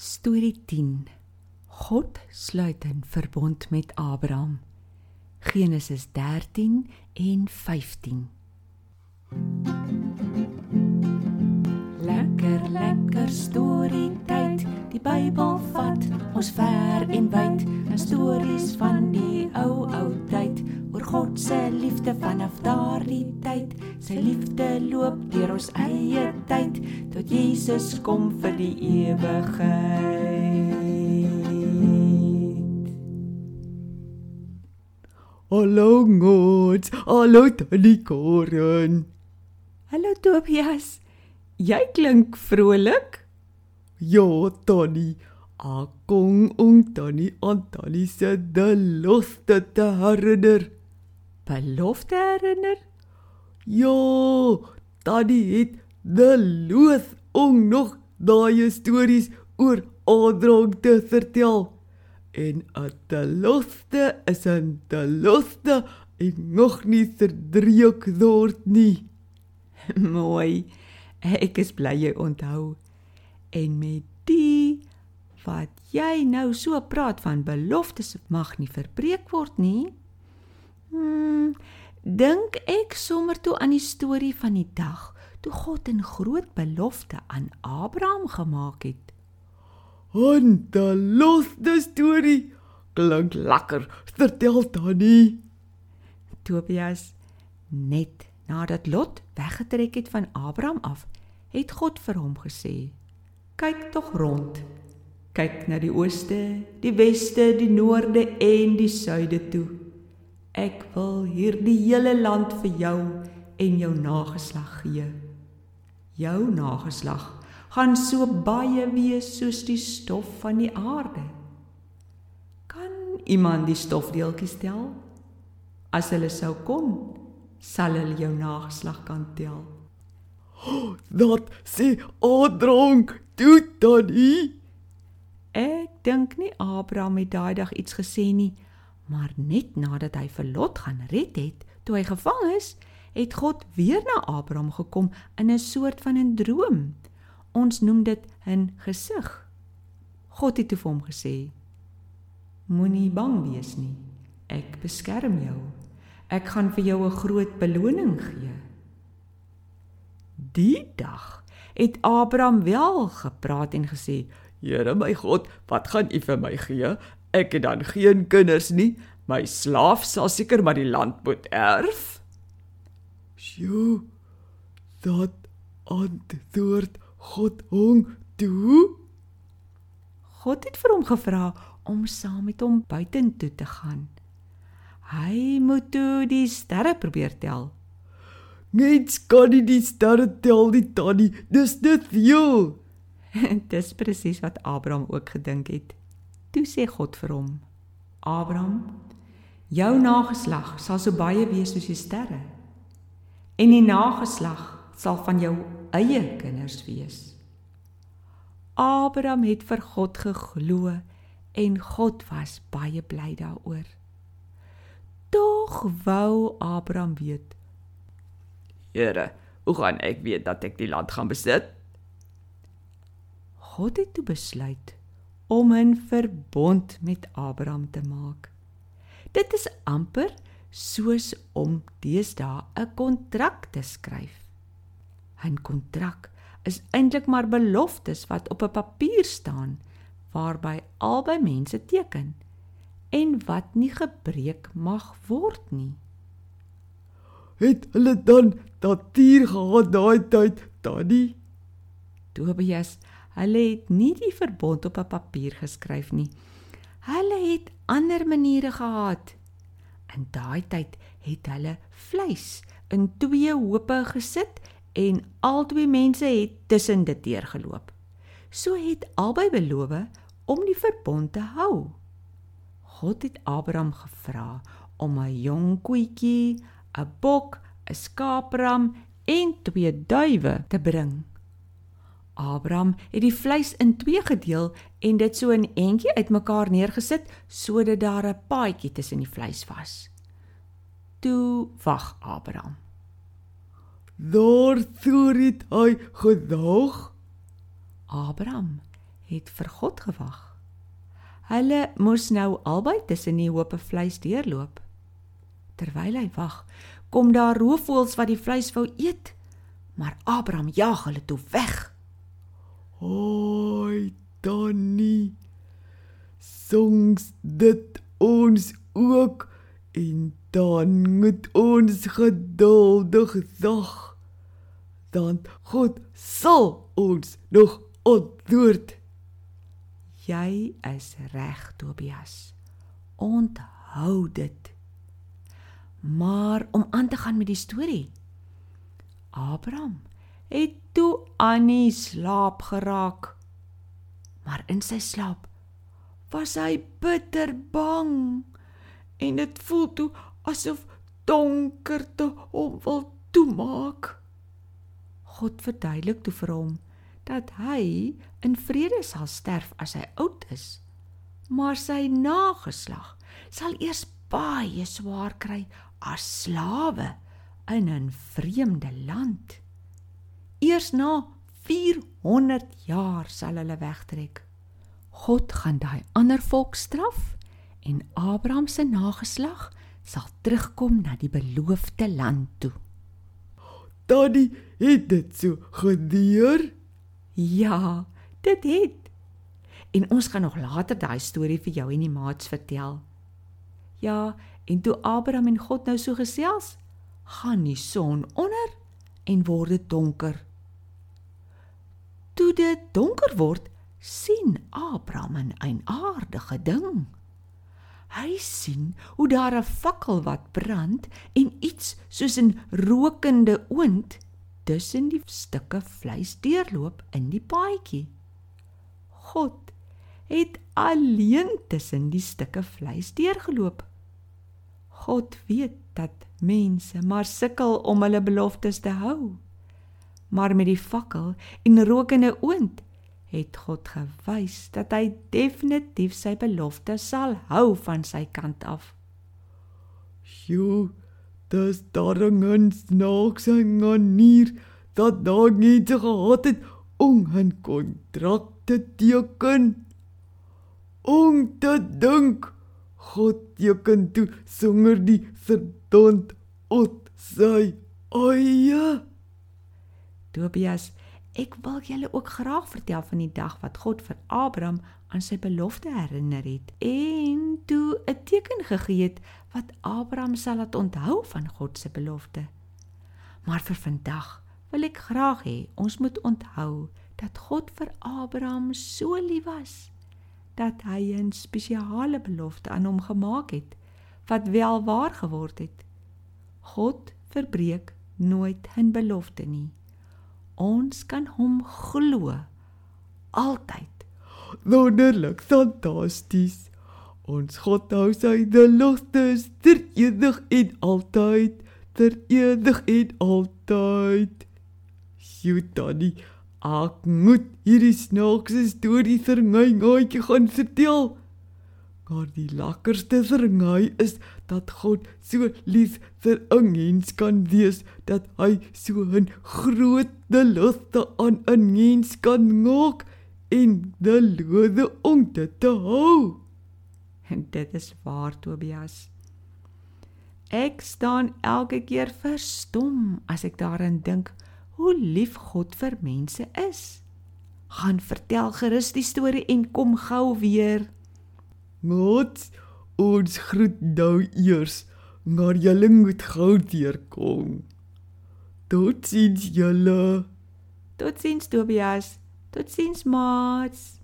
Storie 10. God sluit 'n verbond met Abraham. Genesis 13 en 15. Lekker lekker storie tyd. Die Bybel vat ons ver en wyd. 'n Stories van die ou ou tyd God se liefde vanaf daardie tyd. Sy liefde loop deur ons eie tyd tot Jesus kom vir die ewigheid. Hallo God, hallo Tannie Karen. Hallo Tobias. Jy klink vrolik. Ja, Tannie, kom om Tannie aan Tannie se belofte te herinner. Belofte herinner? Ja, Tannie het beloof om nog daai stories oor Adrang te vertel. En 'n belofte is 'n belofte en nog nie verdreek word nie. Mooi. Ek is bly jy onthou. En met die wat jy nou so praat van beloftes mag nie verbreek word nie. Hmm, dink ek sommer toe aan die storie van die dag toe God 'n groot belofte aan Abraham gemaak het. 'n Belofte storie klink lekker. Vertel Tannie. Tobias net nadat Lot weggetrek het van Abraham af, het God vir hom gesê: "Kyk tog rond. Kyk na die ooste, die weste, die noorde en die suide toe. Ek wil hierdie hele land vir jou en jou nageslag gee. Jou nageslag gaan so baie wees soos die stof van die aarde. Kan iemand die stofdeeltjies tel? As hulle sou kon, sal hulle jou nageslag kan tel." Dat sê Adrang toe Tannie. Ek dink nie Abraham het daai dag iets gesê nie, maar net nadat hy vir Lot gaan red het, toe hy gevang is, het God weer na Abraham gekom in 'n soort van 'n droom. Ons noem dit 'n gesig. God het toe vir hom gesê: Moenie bang wees nie. Ek beskerm jou. Ek gaan vir jou 'n groot beloning gee. Die dag het Abraham wel gepraat en gesê: Here my God, wat gaan U vir my gee? Ek het dan geen kinders nie. My slaaf sal seker maar die land moet erf. Sjoe. Dat antwoord God hom toe. God het vir hom gevra om saam met hom buitentoe te gaan. Hy moet toe die sterre probeer tel. Net kan nie die sterre tel die tannie. Dis net veel. Dis presies wat Abraham ook gedink het. Toe sê God vir hom: "Abraham, jou nageslag sal so baie wees soos die sterre. En die nageslag sal van jou eie kinders wees." Abraham het vir God geglo en God was baie bly daaroor. Tog wou Abraham weet: Here, hoe gaan ek weet dat ek die land gaan besit? God het toe besluit om 'n verbond met Abraham te maak. Dit is amper soos om deesdae 'n kontrak te skryf. 'n Kontrak is eintlik maar beloftes wat op 'n papier staan waarby albei mense teken en wat nie gebreek mag word nie. Het hulle dan datuur gehad daai tyd, Tannie? Tobias, hulle het nie die verbond op 'n papier geskryf nie. Hulle het ander maniere gehad. In daai tyd het hulle vleis in twee hope gesit en albei mense het tussen dit deurgeloop. So het albei beloof om die verbond te hou. God het Abraham gevra om 'n jong koetjie, 'n bok, 'n skaapram en twee duwe te bring. Abraham het die vleis in twee gedeel en dit so in entjie uitmekaar neergesit sodat daar 'n paadjie tussen die vleis was. Toe wag Abraham. Daar het hy gedag. Abraham het vir God gewag. Hulle moes nou albei tussen die hoope vleis deurloop. Terwyl hy wag, kom daar roofvoëls wat die vleis wou eet, maar Abraham jaag hulle toe weg. Hoi, Donnie. Songs dit ons ook en dan moet ons geduldig wag. Dan God sal ons nog ontdoort. Jy is reg, Tobias. Onthou dit. Maar om aan te gaan met die storie. Abraham het toe aan die slaap geraak. Maar in sy slaap was hy bitter bang en dit voel toe asof donkerte hom wil toemaak. God verduidelik toe vir hom dat hy in vrede sal sterf as hy oud is, maar sy nageslag sal eers baie swaar kry as slawe in 'n vreemde land. Eers na 400 jaar sal hulle wegtrek. God gaan daai ander volk straf en Abraham se nageslag sal terugkom na die beloofde land toe. Daddy, het dit so gebeur? Ja, dit het. En ons gaan nog later daai storie vir jou en die maats vertel. Ja, en toe Abraham en God nou so gesels, gaan die son onder en word dit donker. Toe dit donker word, sien Abraham 'n eienaardige ding. Hy sien hoe daar 'n fakkel wat brand en iets soos 'n rokende oond tussen die stukke vleis deurloop in die paadjie. God het alleen tussen die stukke vleis deurgeloop. God weet dat mense maar sukkel om hulle beloftes te hou. Maar met die fakkel en rokende oond het God gewys dat hy definitief sy belofte sal hou van sy kant af. Sjoe, dis daar 'n snaakse manier dat daar nie te gehad het om 'n kontrak te teken. Om te dink God teken toe sonder die verdond ot sy eie. Tobias, ek wil julle ook graag vertel van die dag wat God vir Abraham aan sy belofte herinner het en toe 'n teken gegee het wat Abraham sal laat onthou van God se belofte. Maar vir vandag wil ek graag hê ons moet onthou dat God vir Abraham so lief was dat hy 'n spesiale belofte aan hom gemaak het wat wel waar geword het. God verbreek nooit 'n belofte nie. Ons kan hom glo altyd. Wonderlik, fantasties. Ons God hou sy beloftes ter ewig en altyd, ter ewig en altyd. Sjoe, Tannie, ek moet hierdie snaakse storie vir my gaatjie gaan vertel. Maar die lekkerste my is dat God so lief vir 'n mens kan wees dat hy so 'n groot belofte aan 'n mens kan maak en beloof om dit te hou. En dit is waar Tobias. Ek staan elke keer verstom as ek daaraan dink hoe lief God vir mense is. Gaan vertel gerus die storie en kom gou weer. Mots, ons groet nou eers, maar julle moet gou deurkom. Totsiens julle. Totsiens Tobias. Totsiens maats.